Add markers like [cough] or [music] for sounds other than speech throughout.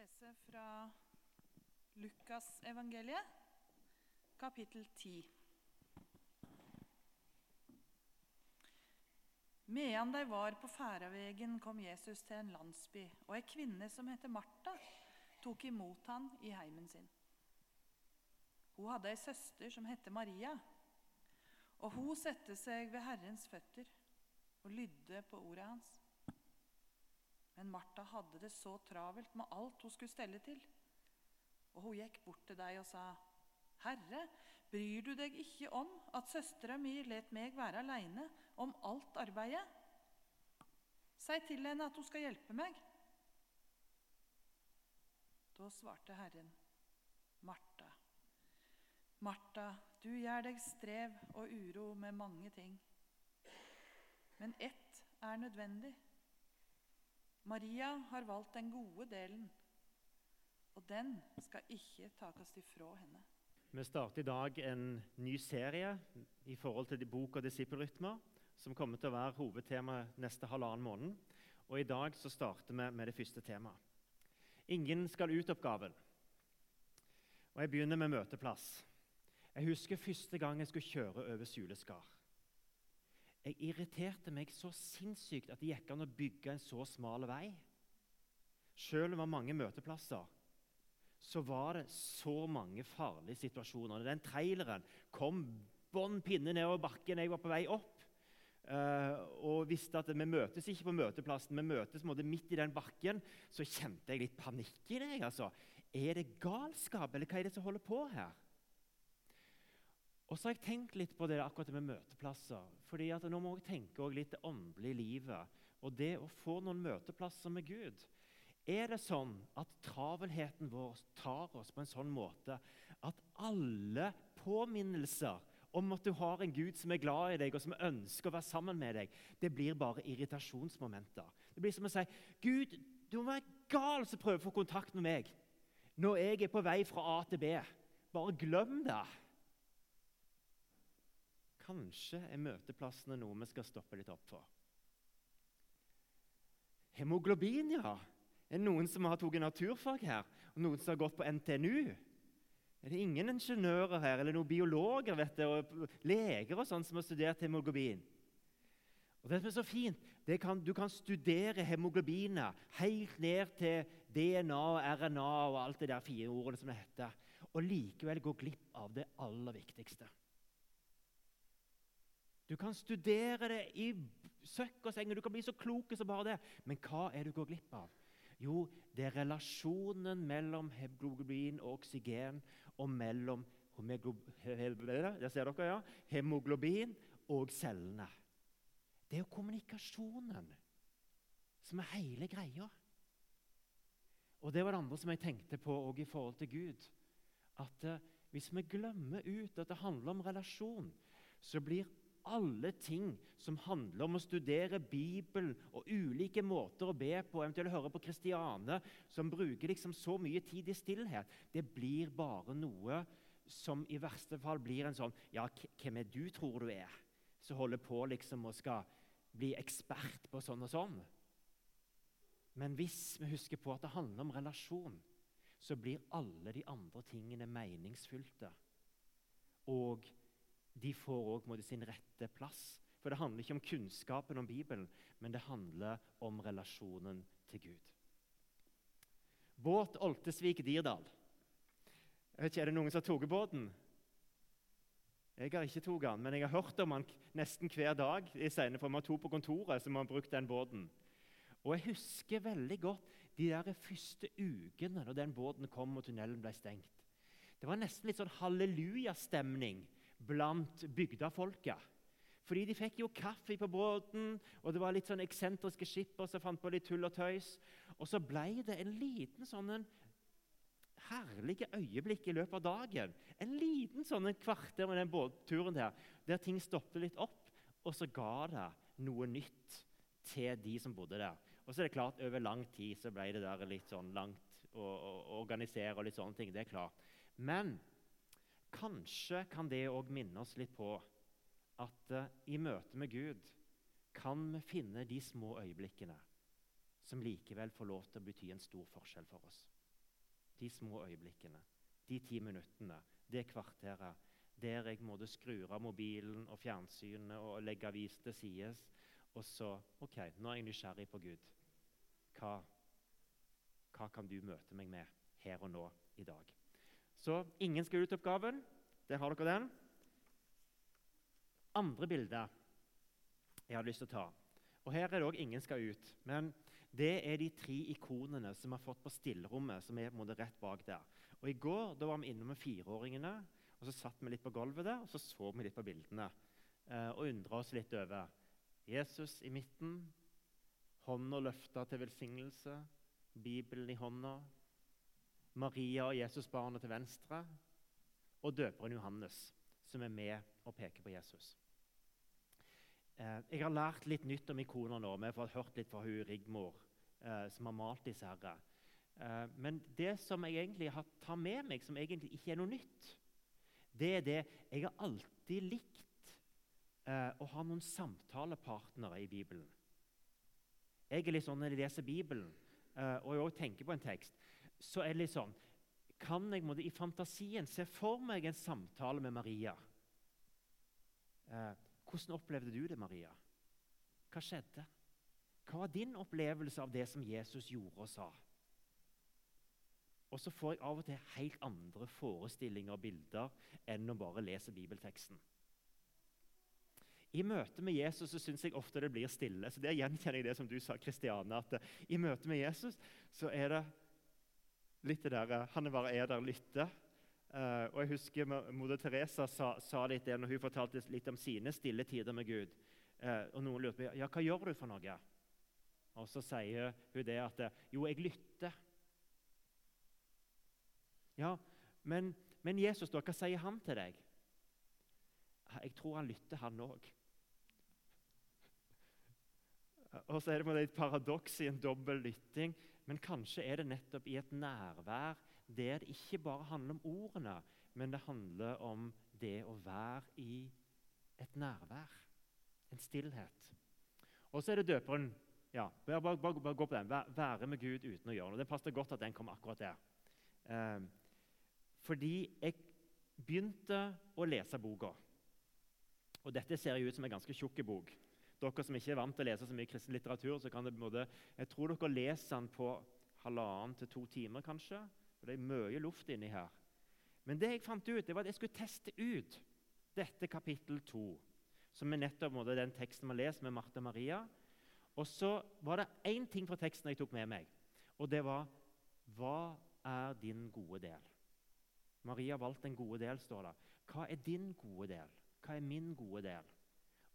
lese fra Lukasevangeliet, kapittel 10. Medan de var på Færavegen, kom Jesus til en landsby, og ei kvinne som heter Martha, tok imot han i heimen sin. Hun hadde ei søster som het Maria, og hun satte seg ved Herrens føtter og lydde på ordet hans. Men Martha hadde det så travelt med alt hun skulle stelle til. Og hun gikk bort til deg og sa, 'Herre, bryr du deg ikke om at søstera mi let meg være aleine om alt arbeidet?' 'Si til henne at hun skal hjelpe meg.' Da svarte Herren, 'Martha, Martha, du gjør deg strev og uro med mange ting.' Men ett er nødvendig. Maria har valgt den gode delen, og den skal ikke takes ifra henne. Vi starter i dag en ny serie i forhold til bok og disippelrytmer, som kommer til å være hovedtema neste halvannen måned. Og I dag så starter vi med det første temaet. Ingen skal ut-oppgaven. Og Jeg begynner med møteplass. Jeg husker første gang jeg skulle kjøre over Suleskar. Jeg irriterte meg så sinnssykt at det gikk an å bygge en så smal vei. Selv om det var mange møteplasser, så var det så mange farlige situasjoner. Den traileren kom bånn pinne nedover bakken jeg var på vei opp. Uh, og visste at vi møtes ikke på møteplassen, vi møtes midt i den bakken. Så kjente jeg litt panikk i det. Altså. Er det galskap, eller hva er det som holder på her? Og så har jeg tenkt litt på det akkurat med møteplasser. fordi at Nå må jeg tenke litt det åndelige livet og det å få noen møteplasser med Gud. Er det sånn at travelheten vår tar oss på en sånn måte at alle påminnelser om at du har en Gud som er glad i deg og som ønsker å være sammen med deg, det blir bare irritasjonsmomenter. Det blir som å si Gud, du må være gal som prøver å få kontakt med meg når jeg er på vei fra A til B. Bare glem det. Kanskje er møteplassene noe vi skal stoppe litt opp for. Hemoglobin, ja. Er det noen som har tatt naturfag her? Og noen som har gått på NTNU? Er det ingen ingeniører her, eller noen biologer vet du, og leger og sånn som har studert hemoglobin? Og det som er så fint, kan, Du kan studere hemoglobinet helt ned til DNA og RNA og alt det der fire ordene som det heter, og likevel gå glipp av det aller viktigste. Du kan studere det i søkk og seng, og du kan bli så klok som bare det. Men hva er det du går glipp av? Jo, det er relasjonen mellom hemoglobin og oksygen og mellom der ser dere, ja, hemoglobin og cellene. Det er jo kommunikasjonen som er hele greia. Og Det var det andre som jeg tenkte på i forhold til Gud. At uh, Hvis vi glemmer ut at det handler om relasjon, så blir alle ting som handler om å studere Bibelen og ulike måter å be på, eventuelt høre på Kristiane, som bruker liksom så mye tid i stillhet, det blir bare noe som i verste fall blir en sånn Ja, hvem er du, tror du er? Som holder på liksom og skal bli ekspert på sånn og sånn. Men hvis vi husker på at det handler om relasjon, så blir alle de andre tingene meningsfylte. Og de får òg sin rette plass. For det handler ikke om kunnskapen om Bibelen, men det handler om relasjonen til Gud. Båt Oltesvik-Dirdal. Er det noen som har tatt båten? Jeg har ikke tatt den, men jeg har hørt om den nesten hver dag. i for Vi har to på kontoret som har brukt den båten. Og Jeg husker veldig godt de der første ukene når den båten kom og tunnelen ble stengt. Det var nesten litt sånn hallelujastemning blant bygdafolket. Fordi de fikk jo kaffe på båten, og det var litt sånn eksentriske skipper som fant på litt tull og tøys. Og så ble det en liten sånn en herlige øyeblikk i løpet av dagen. En liten sånn en kvarter med den båtturen der, der ting stoppet litt opp, og så ga det noe nytt til de som bodde der. Og så er det klart, Over lang tid så ble det der litt sånn langt å, å organisere og litt sånne ting. det er klart. Men Kanskje kan det òg minne oss litt på at uh, i møte med Gud kan vi finne de små øyeblikkene som likevel får lov til å bety en stor forskjell for oss. de små øyeblikkene, de ti minuttene, det kvarteret der jeg måtte skru av mobilen og fjernsynet og legge avis til side. Og så OK, nå er jeg nysgjerrig på Gud. Hva, hva kan du møte meg med her og nå i dag? Så ingen skal ut oppgaven. Der har dere den. Andre bilde jeg hadde lyst til å ta. Og Her er det òg 'ingen skal ut'. Men det er de tre ikonene som vi har fått på stillrommet. som er på en måte rett bak der. Og I går da var vi innom med fireåringene. og Så satt vi litt på gulvet der og så så vi litt på bildene. Eh, og undra oss litt over Jesus i midten, hånda løfta til velsignelse, Bibelen i hånda, Maria og Jesusbarnet til venstre, og døperen Johannes, som er med og peker på Jesus. Eh, jeg har lært litt nytt om ikoner nå. Vi har hørt litt fra hun Rigmor, eh, som har malt disse. herre. Eh, men det som jeg egentlig har tar med meg, som egentlig ikke er noe nytt, det er det jeg har alltid likt å ha noen samtalepartnere i Bibelen. Jeg er litt sånn Når jeg leser Bibelen og jeg også tenker på en tekst, så er det litt sånn Kan jeg måtte, i fantasien se for meg en samtale med Maria? Eh, hvordan opplevde du det, Maria? Hva skjedde? Hva var din opplevelse av det som Jesus gjorde og sa? Og så får jeg av og til helt andre forestillinger og bilder enn å bare lese bibelteksten. I møte med Jesus så syns jeg ofte det blir stille. så Der gjenkjenner jeg det som du sa, Kristiane. at uh, I møte med Jesus så er det litt det der Han bare er der lytter. Uh, og jeg husker Moder Teresa sa, sa, litt det når hun fortalte litt om sine stille tider med Gud. Uh, og Noen lurte på ja, hva gjør du for noe. Og så sier hun det at jo, jeg lytter. Ja, men, men Jesus, da, hva sier han til deg? Jeg tror han lytter, han òg. [laughs] Og så er det et paradoks i en dobbel lytting. Men kanskje er det nettopp i et nærvær der det ikke bare handler om ordene, men det handler om det å være i et nærvær. En stillhet. Og så er det døperen. Ja, bare, bare, bare, bare gå på den. Være med Gud uten å gjøre noe. Det passer godt at den kom akkurat der. Eh, fordi jeg begynte å lese boka. Og dette ser jo ut som en ganske tjukk bok. Dere som ikke er vant til å lese så mye kristen litteratur, så kan det, jeg tror dere leser den på halvannen til to timer, kanskje. For det er mye luft inni her. Men det jeg fant ut, det var at jeg skulle teste ut dette kapittel 2. Som er nettopp måte, den teksten vi har lest med Martha Maria. Og så var det én ting fra teksten jeg tok med meg, og det var Hva er din gode del? Maria valgte en gode del, står det. Hva er din gode del? Hva er min gode del?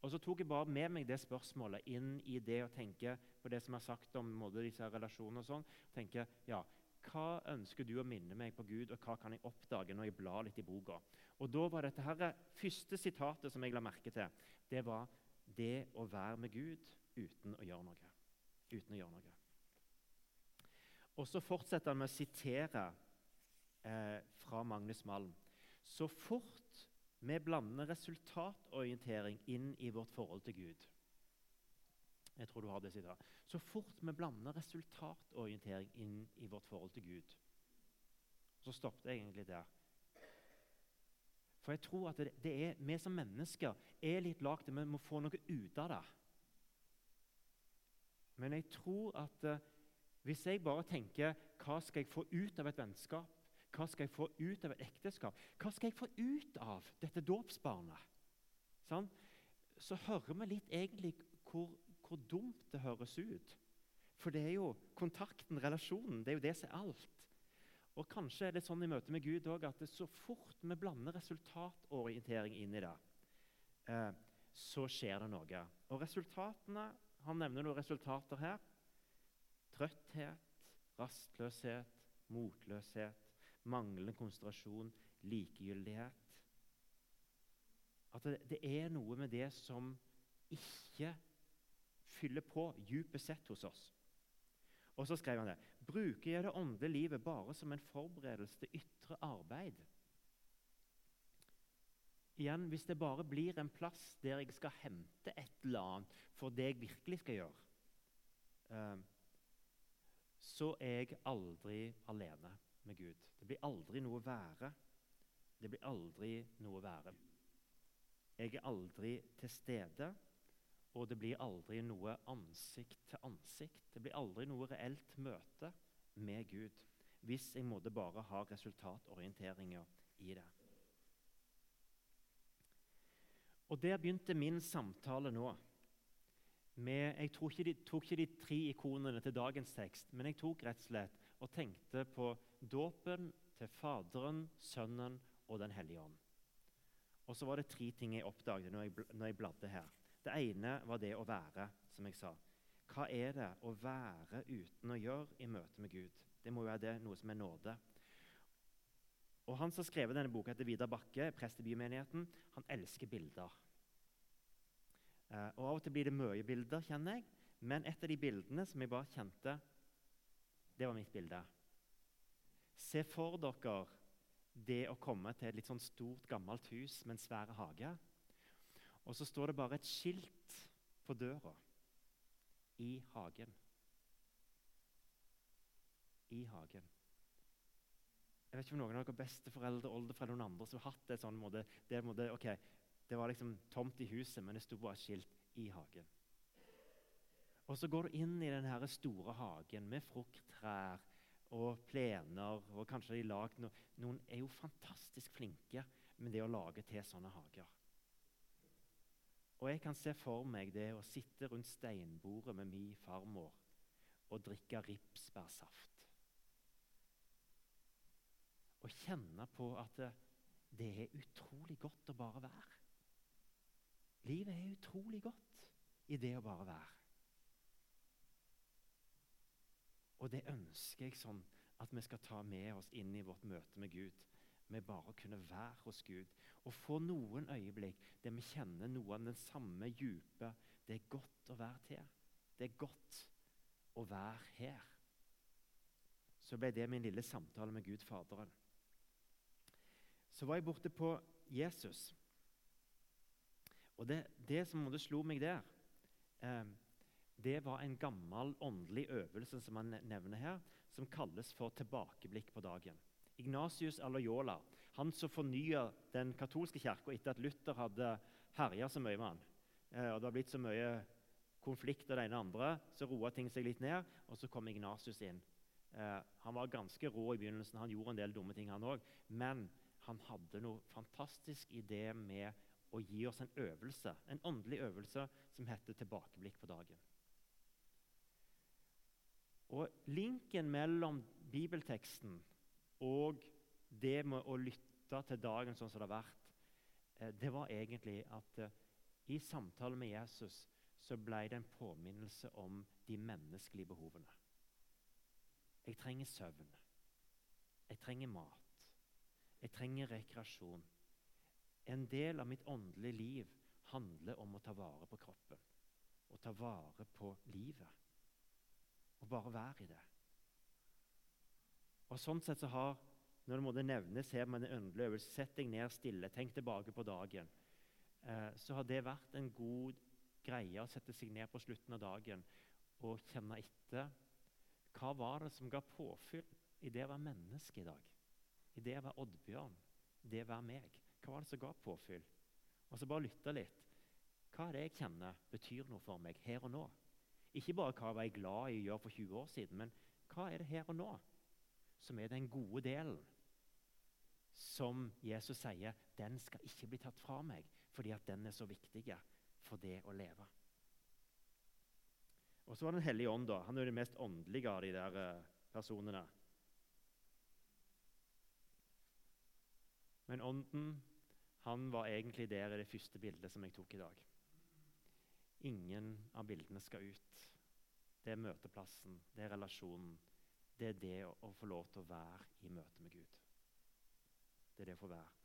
Og Så tok jeg bare med meg det spørsmålet inn i det å tenke på det som er sagt om disse relasjonene. og sånn. tenke, ja, hva ønsker du å minne meg på Gud, og hva kan jeg oppdage når jeg blar litt i boka? Og da var dette her, første sitatet som jeg la merke til, det var det å være med Gud uten å gjøre noe. Uten å gjøre noe. Og så fortsetter han med å sitere eh, fra Magnus Malm. Så fort vi blander resultatorientering inn i vårt forhold til Gud, jeg tror du har det sitatet. Så fort vi blander resultatorientering inn i vårt forhold til Gud Så stoppet jeg egentlig der. For jeg tror at det, det er, vi som mennesker er litt lagd Vi må få noe ut av det. Men jeg tror at uh, hvis jeg bare tenker hva skal jeg få ut av et vennskap, hva skal jeg få ut av et ekteskap, hva skal jeg få ut av dette dåpsbarnet, sånn? så hører vi litt egentlig hvor hvor dumt det høres ut. For det er jo kontakten, relasjonen, det er jo det som er alt. Og Kanskje er det sånn i møte med Gud òg at så fort vi blander resultatorientering inn i det, eh, så skjer det noe. Og resultatene Han nevner noen resultater her. Trøtthet, rastløshet, motløshet, manglende konsentrasjon, likegyldighet. At det, det er noe med det som ikke fyller på dypest sett hos oss. Og så skrev han det. Bruker jeg det åndelige livet bare som en forberedelse til ytre arbeid? Igjen, Hvis det bare blir en plass der jeg skal hente et eller annet for det jeg virkelig skal gjøre, uh, så er jeg aldri alene med Gud. Det blir aldri noe være. Det blir aldri noe være. Jeg er aldri til stede, og det blir aldri noe ansikt til ansikt. Det blir aldri noe reelt møte med Gud hvis jeg måtte bare ha resultatorienteringer i det. Og Der begynte min samtale nå. Med, jeg tok ikke, de, tok ikke de tre ikonene til dagens tekst, men jeg tok rett og slett og tenkte på dåpen til Faderen, Sønnen og Den hellige ånd. Og så var det tre ting jeg oppdaget når jeg, bladde her. Det ene var det å være, som jeg sa. Hva er det å være uten å gjøre i møte med Gud? Det må jo være det, noe som er nåde. Og Han som har skrevet denne boka, heter Vidar Bakke, prest i bymenigheten. Han elsker bilder. Eh, og Av og til blir det mye bilder, kjenner jeg. Men et av de bildene som jeg bare kjente, det var mitt bilde. Se for dere det å komme til et litt sånn stort, gammelt hus med en svær hage. Og så står det bare et skilt på døra i hagen. I hagen. Jeg vet ikke om noen av dere besteforeldre oldeforeldre noen andre som har hatt det sånn måte, det, måte, okay, det var liksom tomt i huset, men det sto bare skilt i hagen. Og så går du inn i denne store hagen med frukttrær og plener. og kanskje de lagd no Noen er jo fantastisk flinke med det å lage til sånne hager. Og jeg kan se for meg det å sitte rundt steinbordet med min farmor og drikke ripsbærsaft. Og kjenne på at det, det er utrolig godt å bare være. Livet er utrolig godt i det å bare være. Og det ønsker jeg sånn at vi skal ta med oss inn i vårt møte med Gud. Med bare å kunne være hos Gud og få noen øyeblikk der vi kjenner noe av den samme dype Det er godt å være til. Det er godt å være her. Så ble det min lille samtale med Gud Faderen. Så var jeg borte på Jesus. Og det, det som slo meg der, eh, det var en gammel åndelig øvelse som han nevner her, som kalles for tilbakeblikk på dagen. Ignatius Alayola, han som fornya den katolske kirka etter at Luther hadde herja så mye med han. Eh, og Det har blitt så mye konflikt av det ene og andre, så roa ting seg litt ned. Og så kom Ignatius inn. Eh, han var ganske rå i begynnelsen, han gjorde en del dumme ting, han òg. Men han hadde noe fantastisk i det med å gi oss en øvelse, en åndelig øvelse som heter 'tilbakeblikk på dagen'. Og Linken mellom bibelteksten og det med å lytte til dagen sånn som det har vært, eh, det var egentlig at eh, i samtale med Jesus så ble det en påminnelse om de menneskelige behovene. Jeg trenger søvn. Jeg trenger mat. Jeg trenger rekreasjon. En del av mitt åndelige liv handler om å ta vare på kroppen. og ta vare på livet. Og bare være i det. Og Sånn sett så har når det måtte nevnes her med en åndelig øvelse, Sett deg ned stille, tenk tilbake på dagen. Eh, så har det vært en god greie å sette seg ned på slutten av dagen og kjenne etter. Hva var det som ga påfyll i det å være menneske i dag? I det å være Oddbjørn? Det å være meg? Hva var det som ga påfyll? Og så bare lytte litt. Hva er det jeg kjenner betyr noe for meg her og nå? Ikke bare hva var jeg glad i å gjøre for 20 år siden, men hva er det her og nå som er den gode delen? Som Jesus sier, den skal ikke bli tatt fra meg, fordi at den er så viktig for det å leve. Og så var Den hellige ånd. da. Han er den mest åndelige av de der eh, personene. Men Ånden han var egentlig der i det første bildet som jeg tok i dag. Ingen av bildene skal ut. Det er møteplassen, det er relasjonen. Det er det å, få lov til å være i møte med Gud. Det er det å få være.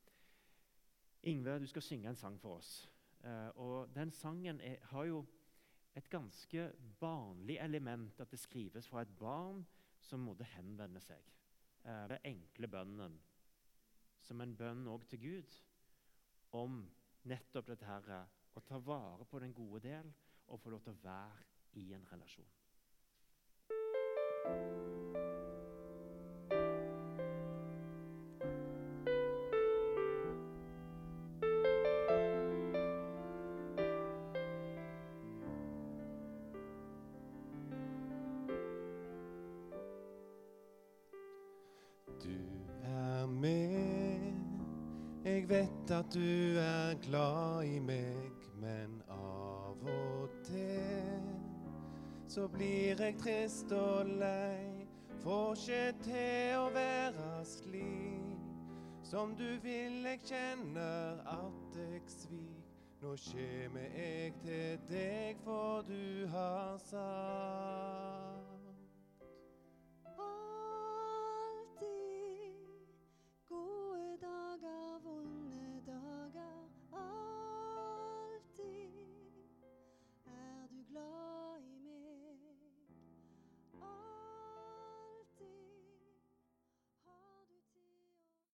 Ingve, du skal synge en sang for oss. Uh, og Den sangen er, har jo et ganske barnlig element at det skrives fra et barn som måtte henvende seg. Uh, det enkle bønnen som en bønn òg til Gud om nettopp dette her, og ta vare på den gode del og få lov til å være i en relasjon. Jeg vet at du er glad i meg. Så blir jeg trist og lei. Får ikke til å være slik som du vil. Jeg kjenner at jeg svik. Nå kjem jeg til deg, for du har sagt